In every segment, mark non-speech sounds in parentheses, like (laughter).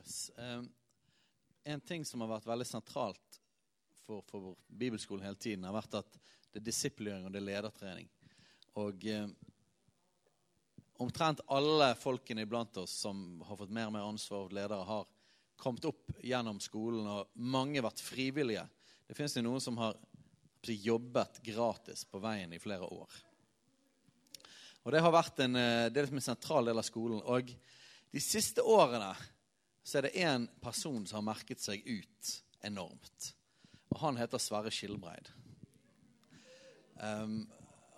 Yes. Um, en ting som har vært veldig sentralt for, for bibelskolen hele tiden, har vært at det er disiplering og det er ledertrening. Og um, omtrent alle folkene iblant oss som har fått mer og mer ansvar og ledere, har kommet opp gjennom skolen, og mange har vært frivillige. Det fins noen som har jobbet gratis på veien i flere år. Og Det har vært en, eh, det er liksom en sentral del av skolen. Og de siste årene så er det én person som har merket seg ut enormt. Og han heter Sverre Skilbreid. Um,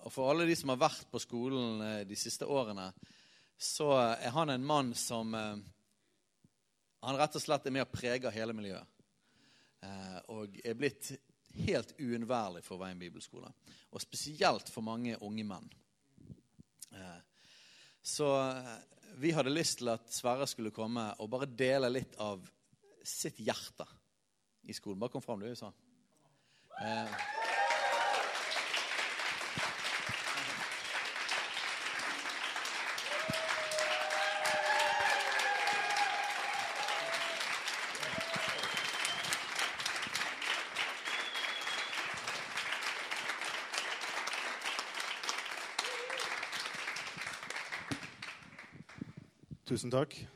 og for alle de som har vært på skolen eh, de siste årene, så er han en mann som uh, Han rett og slett er med og preger hele miljøet. Uh, og er blitt helt uunnværlig for Veien bibelskole. Og spesielt for mange unge menn. Uh, så vi hadde lyst til at Sverre skulle komme og bare dele litt av sitt hjerte i skolen. Bare kom fram, du, sa. Eh. Tusen takk.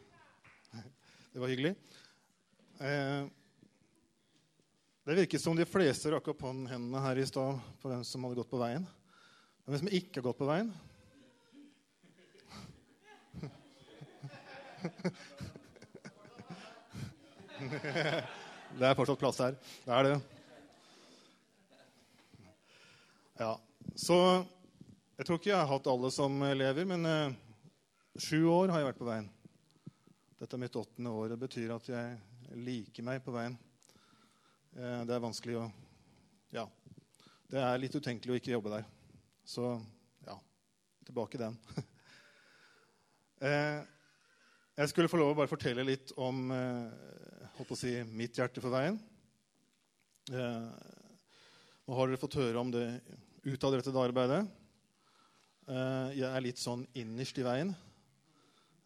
Det var hyggelig. Eh, det virket som de fleste rakk opp hendene her i stad på hvem som hadde gått på veien. Men hvem som ikke har gått på veien? Det er fortsatt plass her. Det er det. Ja, Så jeg tror ikke jeg har hatt alle som elever, men eh, Sju år har jeg vært på veien. Dette er mitt åttende år. Det betyr at jeg liker meg på veien. Eh, det er vanskelig å Ja. Det er litt utenkelig å ikke jobbe der. Så ja, tilbake den. (laughs) Eh, jeg skulle få lov å bare fortelle litt om holdt eh, på å si, mitt hjerte for veien. Nå har dere fått høre om det utadrettede arbeidet. Jeg er litt sånn innerst i veien.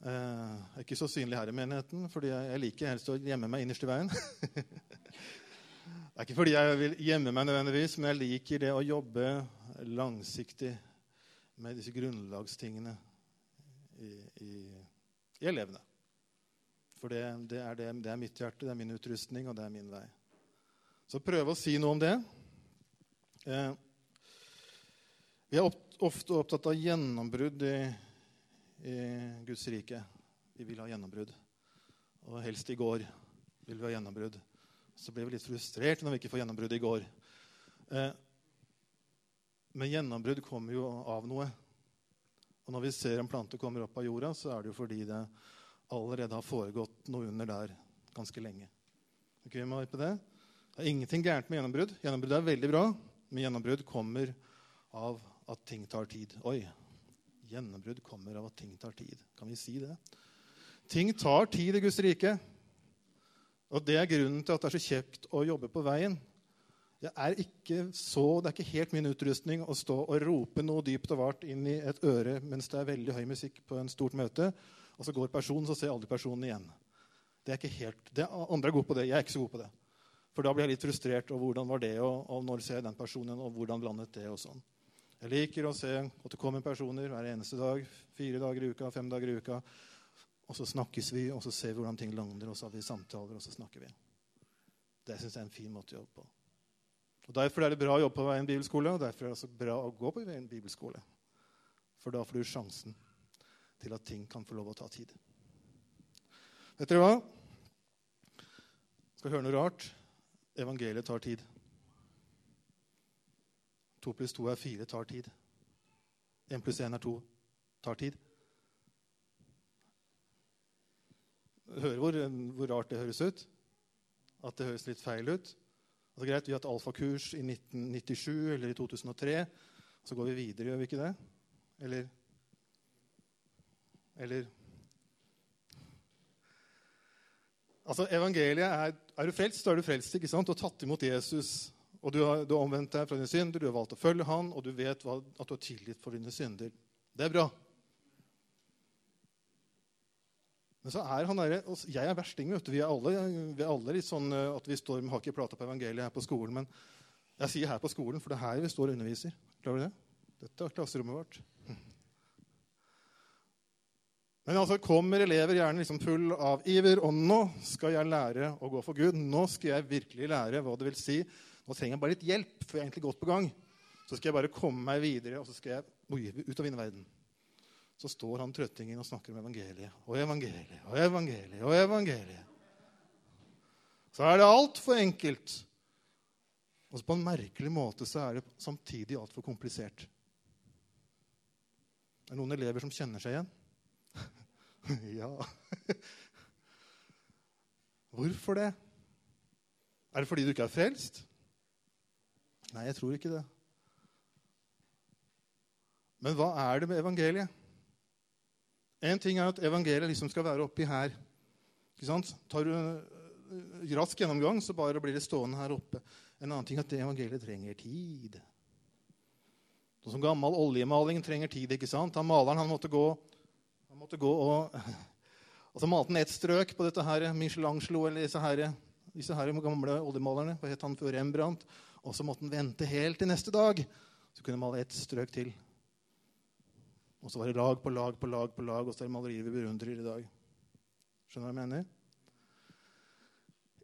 Jeg eh, er ikke så synlig her i menigheten, fordi jeg liker helst å gjemme meg innerst i veien. (laughs) det er ikke fordi jeg vil gjemme meg nødvendigvis, men jeg liker det å jobbe langsiktig med disse grunnlagstingene i, i, i elevene. For det, det, er det, det, er mitt hjerte, det er min utrustning, og det er min vei. Så prøve å si noe om det. Eh, vi er ofte opptatt av gjennombrudd i i Guds rike. Vi vil ha gjennombrudd. Og helst i går vil vi ha gjennombrudd. Så blir vi litt frustrert når vi ikke får gjennombrudd i går. Eh, men gjennombrudd kommer jo av noe. Og når vi ser en plante kommer opp av jorda, så er det jo fordi det allerede har foregått noe under der ganske lenge. Okay, på det? det er ingenting gærent med gjennombrudd. Gjennombrudd er veldig bra, men gjennombrudd kommer av at ting tar tid. Oi, Gjennombrudd kommer av at ting tar tid. Kan vi si det? Ting tar tid i Guds rike. Og det er grunnen til at det er så kjekt å jobbe på veien. Jeg er ikke så, Det er ikke helt min utrustning å stå og rope noe dypt og vart inn i et øre mens det er veldig høy musikk på en stort møte, og så går personen, så ser jeg aldri personen igjen. Det er ikke helt, det andre er gode på det. Jeg er ikke så god på det. For da blir jeg litt frustrert. og hvordan var det, og, og når ser jeg den personen, og hvordan landet det? og sånn. Jeg liker å se at det kommer personer hver eneste dag. Fire dager i uka, fem dager i uka. Og så snakkes vi, og så ser vi hvordan ting lander, og så har vi samtaler, og så snakker vi. Det syns jeg er en fin måte å jobbe på. Og Derfor er det bra å jobbe på Veien bibelskole, og derfor er det også bra å gå på Veien bibelskole. For da får du sjansen til at ting kan få lov å ta tid. Vet dere hva? Skal høre noe rart? Evangeliet tar tid. To pluss to er fire tar tid. Én pluss én er to tar tid. Hører hvor, hvor, rart det høres ut? At det høres litt feil ut? Altså greit, Vi har hatt alfakurs i 1997 eller i 2003. Så går vi videre, gjør vi ikke det? Eller Eller Altså, Evangeliet er Er du frelst, så er du frelst. ikke sant? Har tatt imot Jesus og du har, du har omvendt deg fra dine synder, du har valgt å følge han, og du vet hva, at du har tilgitt for dine synder. Det er bra. Men så er han der, Jeg er versting. vet du. Vi er alle, vi er alle litt sånn eh, at vi står med hakket i plata på evangeliet her på skolen. Men jeg sier her på skolen, for det er her vi står og underviser. Klarer du det? Dette er klasserommet vårt. Men altså kommer elever gjerne liksom full av iver, og nå skal jeg lære å gå for Gud. Nå skal jeg virkelig lære hva det vil si. Nå trenger jeg bare litt hjelp, for jeg er egentlig godt på gang. Så skal jeg bare komme meg videre, og så skal jeg oi, ut og vinne verden. Så står han trøttingen og snakker om evangeliet og evangeliet og evangeliet og evangeliet. Så er det altfor enkelt. Og på en merkelig måte så er det samtidig altfor komplisert. Det er noen elever som kjenner seg igjen. (laughs) ja (laughs) Hvorfor det? Er det fordi du ikke er frelst? Nei, jeg tror ikke det. Men hva er det med evangeliet? En ting er at evangeliet liksom skal være oppi her. Ikke sant? Tar du rask gjennomgang, så bare blir det stående her oppe. En annen ting er at det evangeliet trenger tid. Sånn som gammel oljemaling trenger tid. ikke sant? Han Maleren han måtte gå, han måtte gå og Og (laughs) så malte han ett strøk på dette her, Michelangelo eller disse, her, disse her gamle oljemalerne. Hva het han før Rembrandt? Og så måtte han vente helt til neste dag. Så kunne han male ett strøk til. Og så var det lag på lag på lag, på lag, og så er det malerier vi beundrer i dag. Skjønner du hva jeg mener?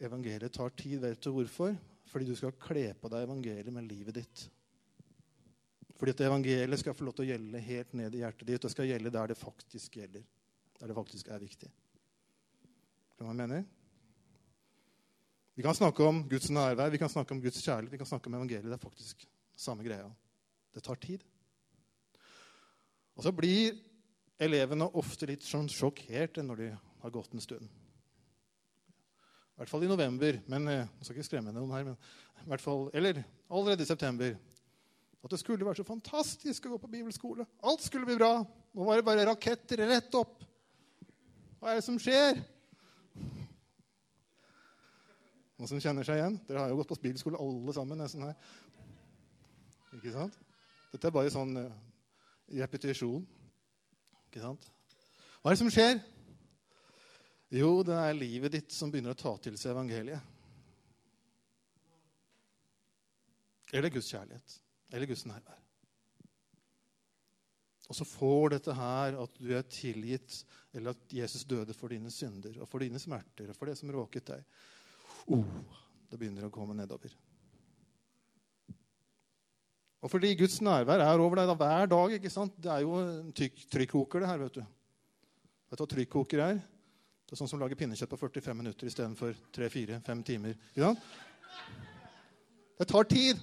Evangeliet tar tid. Vet du hvorfor? Fordi du skal kle på deg evangeliet med livet ditt. Fordi at evangeliet skal få lov til å gjelde helt ned i hjertet ditt. Det skal gjelde der det faktisk gjelder. Der det faktisk er viktig. Skjønner du hva jeg mener? Vi kan snakke om Guds nærvær, vi kan snakke om Guds kjærlighet, vi kan snakke om evangeliet. Det er faktisk samme greia. Det tar tid. Og så blir elevene ofte litt sånn sjokkerte når de har gått en stund. I hvert fall i november. men Jeg skal ikke skremme noen her, men i hvert fall, Eller allerede i september. At det skulle være så fantastisk å gå på bibelskole. Alt skulle bli bra. Nå var det bare raketter rett opp. Hva er det som skjer? Noen som kjenner seg igjen? Dere har jo gått på bibelskole alle sammen. nesten her. Ikke sant? Dette er bare sånn uh, repetisjon. Ikke sant? Hva er det som skjer? Jo, det er livet ditt som begynner å ta til seg evangeliet. Eller Guds kjærlighet. Eller Guds nærvær. Og så får dette her at du er tilgitt, eller at Jesus døde for dine synder og for dine smerter og for det som råket deg. Oh, det begynner å komme nedover. Og fordi Guds nærvær er over deg da, hver dag ikke sant? Det er jo en trykkoker, det her. Vet du Vet du hva trykkoker er? Det er sånn som lager pinnekjøtt på 45 minutter istedenfor 3-4-5 timer. Sant? Det tar tid.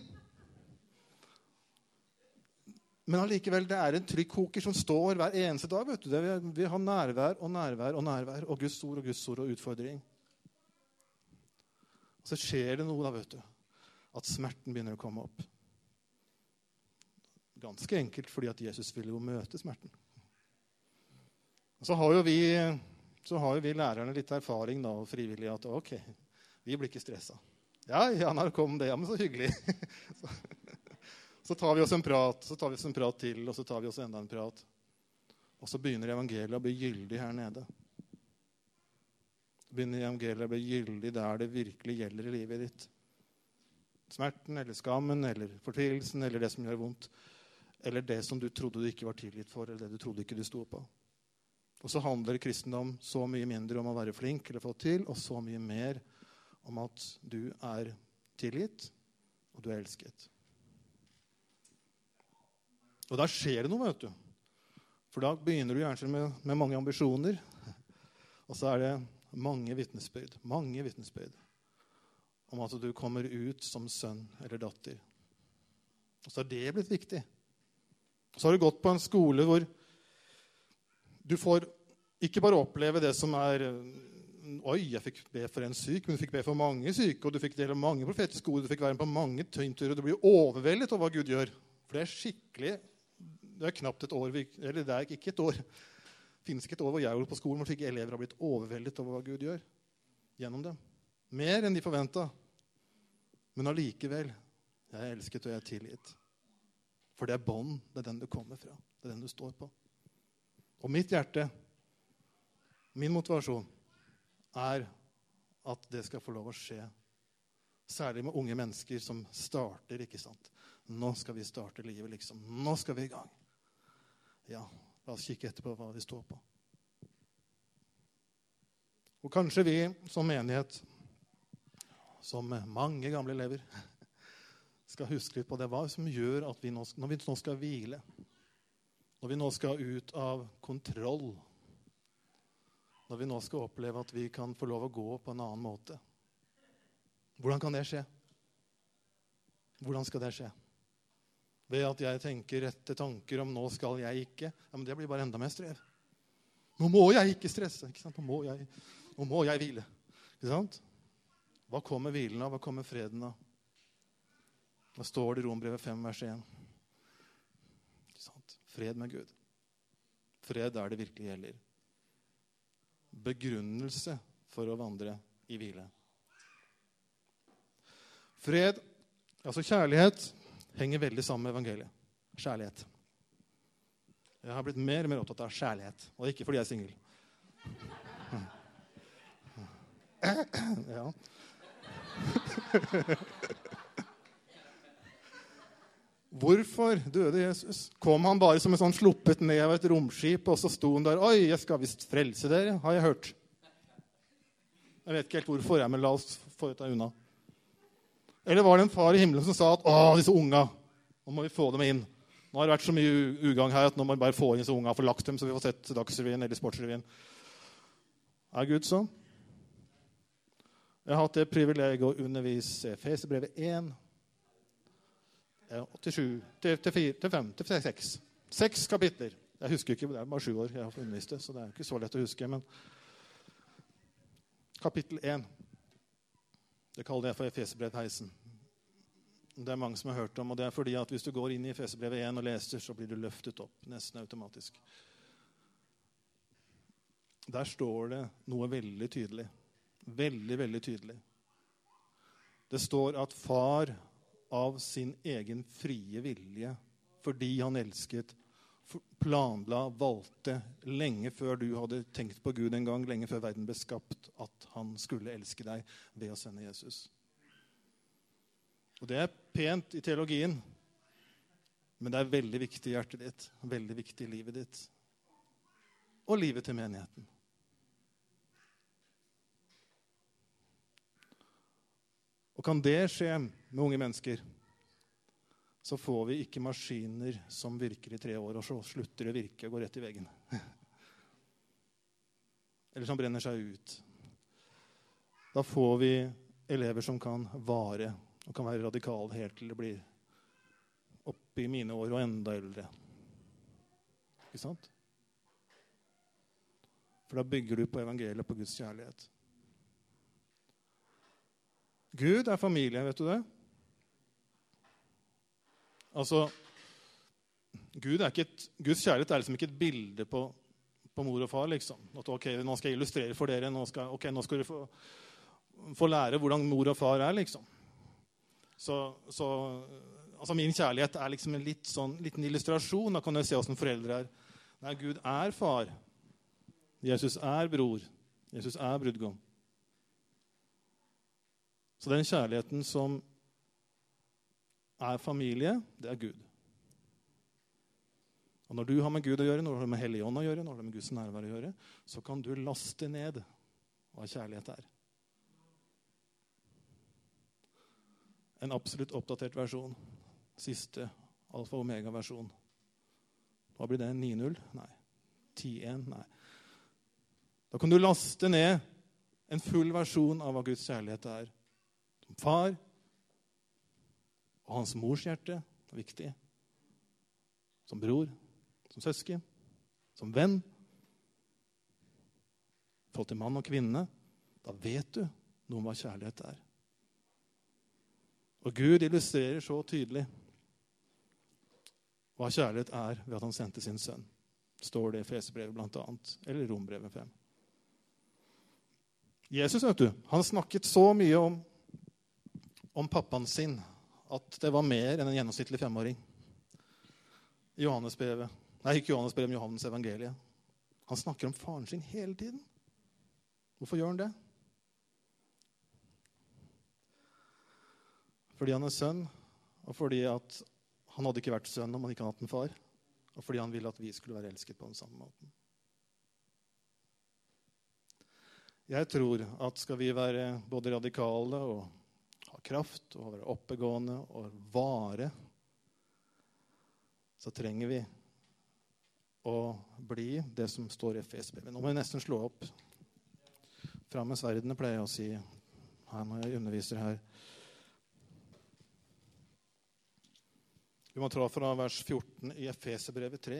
Men allikevel, det er en trykkoker som står hver eneste dag. vet du. Det, vi har nærvær og nærvær og nærvær og Guds ord og Guds ord og utfordring. Og så skjer det noe, da, vet du. At smerten begynner å komme opp. Ganske enkelt fordi at Jesus ville jo møte smerten. Og så har jo vi, har jo vi lærerne litt erfaring da, og frivillige at ok, vi blir ikke stressa. Ja, ja, når kom det? Ja, men så hyggelig. (laughs) så, tar vi oss en prat, så tar vi oss en prat til, og så tar vi oss enda en prat. Og så begynner evangeliet å bli gyldig her nede. Begynner evangeliet å bli gyldig der det virkelig gjelder i livet ditt. Smerten eller skammen eller fortvilelsen eller det som gjør vondt eller det som du trodde du ikke var tilgitt for, eller det du trodde ikke du sto på. Og så handler kristendom så mye mindre om å være flink eller få til, og så mye mer om at du er tilgitt, og du er elsket. Og da skjer det noe, vet du. For da begynner du gjerne med, med mange ambisjoner. Og så er det mange vitnesbyrd, mange vitnesbyrd om at du kommer ut som sønn eller datter. Og så har det blitt viktig. Så har du gått på en skole hvor du får ikke bare oppleve det som er Oi, jeg fikk be for en syk, men du fikk be for mange syke. Og du fikk dele mange profetiske ord, du fikk være med på mange tøynturer. Og du blir overveldet over hva Gud gjør. For det er skikkelig Det er knapt et år Eller det er ikke et år. Finnes ikke et år hvor jeg var på skolen hvor ikke elever har blitt overveldet over hva Gud gjør. Gjennom det. Mer enn de forventa. Men allikevel. Jeg er elsket, og jeg er tilgitt. For det er bånd. Det er den du kommer fra. Det er den du står på. Og mitt hjerte Min motivasjon er at det skal få lov å skje. Særlig med unge mennesker som starter, ikke sant. Nå skal vi starte livet, liksom. Nå skal vi i gang. Ja, la oss kikke etterpå hva vi står på. Og kanskje vi som menighet, som mange gamle elever, skal huske litt på det. Hva som gjør at vi nå, når vi nå skal hvile, når vi nå skal ut av kontroll, når vi nå skal oppleve at vi kan få lov å gå på en annen måte Hvordan kan det skje? Hvordan skal det skje? Ved at jeg tenker rette tanker om 'nå skal jeg ikke'. Ja, men Det blir bare enda mer strev. Nå må jeg ikke stresse. Ikke? Nå, må jeg, nå må jeg hvile. Ikke sant? Hva kommer hvilen av? Hva kommer freden av? Da står det i Rombrevet 5, vers 1? Ikke sant? Fred med Gud. Fred der det virkelig gjelder. Begrunnelse for å vandre i hvile. Fred, altså kjærlighet, henger veldig sammen med evangeliet. Kjærlighet. Jeg har blitt mer og mer opptatt av kjærlighet, og ikke fordi jeg er singel. Ja. Hvorfor døde Jesus? Kom han bare som en sånn sluppet ned av et romskip, og så sto han der? Oi, jeg skal visst frelse dere, har jeg hørt. Jeg vet ikke helt hvorfor, jeg, men la oss få dette unna. Eller var det en far i himmelen som sa at å, disse unga, nå må vi få dem inn. Nå har det vært så mye ugagn her at nå må vi bare få inn disse unga og få lagt dem, så vi får sett Dagsrevyen eller Sportsrevyen. Er Gud sånn? Jeg har hatt det privilegiet å undervise Fesebrevet 1, 87, til, til, 4, til 5, til 6. Seks kapitler. Jeg husker ikke, Det er bare sju år jeg har undervist det, så det er ikke så lett å huske. Men kapittel 1 det kaller jeg for Efeserbrevheisen. Det er mange som har hørt om, og det er fordi at hvis du går inn i Efeserbrevet 1 og leser, så blir du løftet opp nesten automatisk. Der står det noe veldig tydelig. Veldig, veldig tydelig. Det står at far av sin egen frie vilje, fordi han elsket, planla, valgte, lenge før du hadde tenkt på Gud en gang, lenge før verden ble skapt, at han skulle elske deg ved å sende Jesus. Og Det er pent i teologien, men det er veldig viktig i hjertet ditt, veldig viktig i livet ditt og livet til menigheten. Og kan det skje med unge mennesker, så får vi ikke maskiner som virker i tre år, og så slutter det å virke og går rett i veggen. (laughs) Eller som brenner seg ut. Da får vi elever som kan vare og kan være radikale helt til det blir oppi mine år og enda eldre. Ikke sant? For da bygger du på evangeliet, på Guds kjærlighet. Gud er familie, vet du det? Altså, Gud er ikke et, Guds kjærlighet er liksom ikke et bilde på, på mor og far. liksom. At ok, Nå skal jeg illustrere for dere. Nå skal, okay, nå skal dere få, få lære hvordan mor og far er. liksom. Så, så altså Min kjærlighet er liksom en litt sånn, liten illustrasjon. Da kan du se åssen foreldre er. Nei, Gud er far. Jesus er bror. Jesus er brudgom. Så den kjærligheten som er familie, det er Gud. Og Når du har med Gud å gjøre, når du har med Helligånd å gjøre, når du har med Guds nærvær å gjøre, så kan du laste ned hva kjærlighet er. En absolutt oppdatert versjon. Siste alfa omega-versjon. Hva blir det? 9-0? Nei. 10-1? Nei. Da kan du laste ned en full versjon av hva Guds kjærlighet er far. Og hans mors hjerte er viktig. Som bror, som søsken, som venn. I forhold til mann og kvinne. Da vet du noe om hva kjærlighet er. Og Gud illustrerer så tydelig hva kjærlighet er ved at han sendte sin sønn. Står det i Fesebrevet bl.a. Eller Rombrevet 5. Jesus vet du, han snakket så mye om om pappaen sin at det var mer enn en gjennomsnittlig femåring. Johannesbrevet. Nei, ikke Johannesbrevet, men Johannes evangeliet. Han snakker om faren sin hele tiden. Hvorfor gjør han det? Fordi han er sønn, og fordi at han hadde ikke vært sønn om han ikke hadde hatt en far. Og fordi han ville at vi skulle være elsket på den samme måten. Jeg tror at skal vi være både radikale og kraft og være oppegående og vare, så trenger vi å bli det som står i FSB. Nå må vi nesten slå opp. Fram med sverdene, pleier jeg å si her når jeg underviser her. Vi må ta fra vers 14 i Efeserbrevet 3.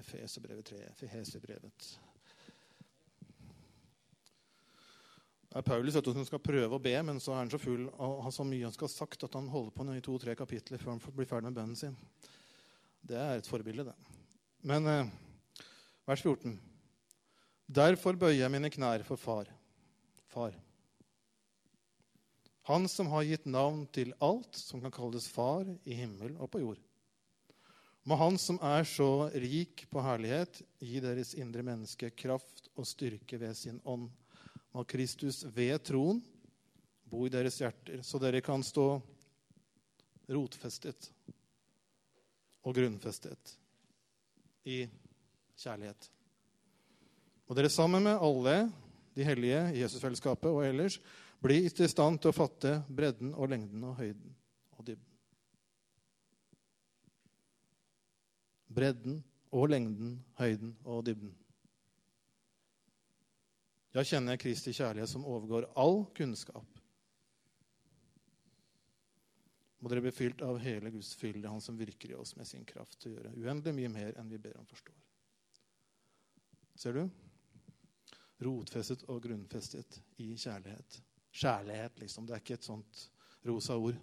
Efeserbrevet 3. Efeserbrevet. Det er Paulus vet du, som skal prøve å be, men så er han så full har så mye han skal ha sagt, at han holder på i to-tre kapitler før han blir ferdig med bønnen sin. Det er et forbilde, det. Men eh, vers 14. Derfor bøyer jeg mine knær for far. Far. Han som har gitt navn til alt som kan kalles far i himmel og på jord. Må Han som er så rik på herlighet, gi deres indre menneske kraft og styrke ved sin ånd. Må Kristus ved troen bo i deres hjerter, så dere kan stå rotfestet og grunnfestet i kjærlighet. Og dere sammen med alle de hellige i Jesusfellesskapet og ellers bli i stand til å fatte bredden og lengden og høyden og dybden. Bredden og lengden, høyden og dybden. Jeg kjenner Kristi kjærlighet som overgår all kunnskap. Må dere bli fylt av hele Guds fylde, Han som virker i oss med sin kraft til å gjøre uendelig mye mer enn vi ber om forstår. Ser du? Rotfestet og grunnfestet i kjærlighet. Kjærlighet, liksom. Det er ikke et sånt rosa ord.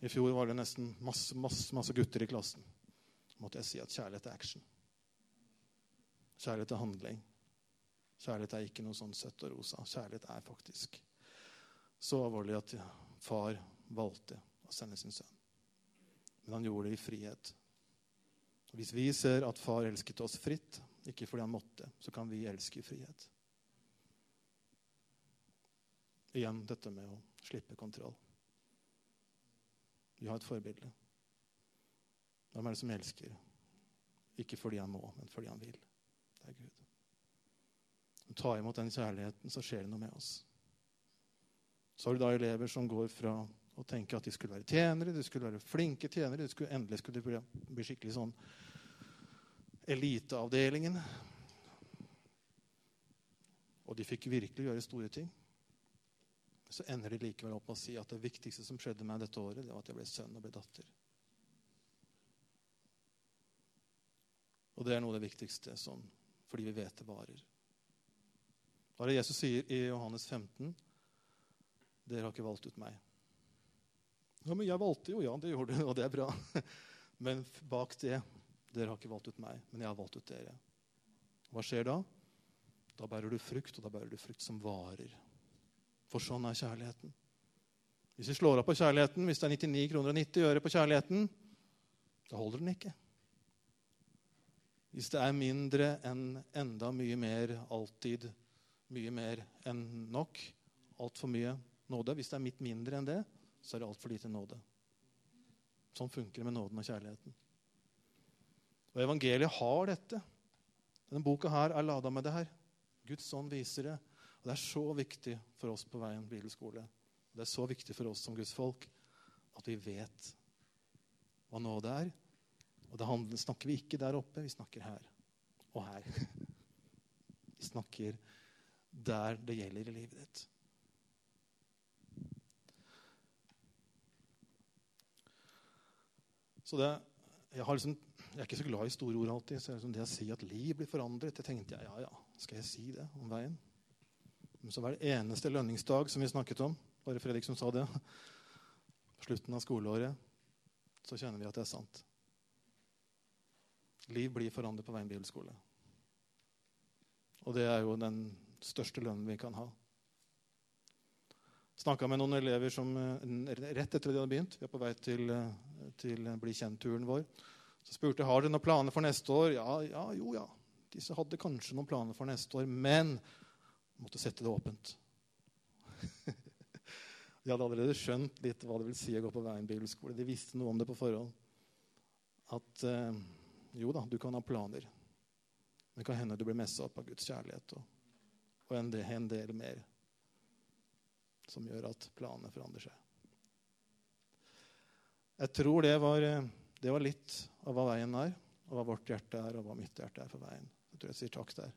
I fjor var det nesten masse, masse, masse gutter i klassen. Måtte jeg si at kjærlighet er action. Kjærlighet er handling. Kjærlighet er ikke noe sånn søtt og rosa. Kjærlighet er faktisk så alvorlig at far valgte å sende sin sønn. Men han gjorde det i frihet. Hvis vi ser at far elsket oss fritt, ikke fordi han måtte, så kan vi elske i frihet. Igjen dette med å slippe kontroll. Vi har et forbilde. Hvem er det som elsker? Ikke fordi han må, men fordi han vil. Det er Gud. Ta imot den kjærligheten, så skjer det noe med oss. Så har du da elever som går fra å tenke at de skulle være tjenere, de skulle være flinke tjenere, de skulle, endelig skulle bli, bli skikkelig sånn eliteavdelingen. Og de fikk virkelig gjøre store ting så ender de likevel opp med å si at det viktigste som skjedde meg dette året, det var at jeg ble sønn og ble datter. Og det er noe av det viktigste som, fordi vi vet det varer. Hva er det Jesus sier i Johannes 15? Dere har ikke valgt ut meg. Ja, men jeg valgte jo. Ja, det gjorde du, og det er bra. (laughs) Men bak det Dere har ikke valgt ut meg, men jeg har valgt ut dere. Hva skjer da? Da bærer du frukt, og da bærer du frukt som varer. For sånn er kjærligheten. Hvis vi slår av på kjærligheten, hvis det er 99 kroner og 90 øre på kjærligheten, da holder den ikke. Hvis det er mindre enn enda mye mer, alltid mye mer enn nok, altfor mye nåde Hvis det er mitt mindre enn det, så er det altfor lite nåde. Sånn funker det med nåden og kjærligheten. Og evangeliet har dette. Denne boka her er lada med det her. Guds ånd viser det. Og Det er så viktig for oss på Veien bibelskole. Det er så viktig for oss som Guds folk at vi vet hva nåde er. Og da snakker vi ikke der oppe, vi snakker her og her. (laughs) Vi snakker der det gjelder i livet ditt. Så det, jeg, liksom, jeg, er ikke så glad i store ord alltid. så liksom Det å si at liv blir forandret, det tenkte jeg ja, ja, skal jeg si det om veien? Men Så var det eneste lønningsdag som vi snakket om. Bare Fredrik som sa det. På slutten av skoleåret. Så kjenner vi at det er sant. Liv blir forandret på Veien bibelskole. Og det er jo den største lønnen vi kan ha. Snakka med noen elever som eh, rett etter at de hadde begynt Vi er på vei til, eh, til Bli kjent-turen vår. Så spurte har dere noen planer for neste år. Ja, ja, jo, ja. Disse hadde kanskje noen planer for neste år, men måtte sette det åpent. (laughs) De hadde allerede skjønt litt hva det vil si å gå på Veien bibelskole. De visste noe om det på forhånd. At eh, jo da, du kan ha planer. Det kan hende du blir messa opp av Guds kjærlighet og, og en, del, en del mer som gjør at planene forandrer seg. Jeg tror det var, eh, det var litt av hva veien er, og hva vårt hjerte er, og hva mitt hjerte er for veien. Jeg tror jeg sier takk der.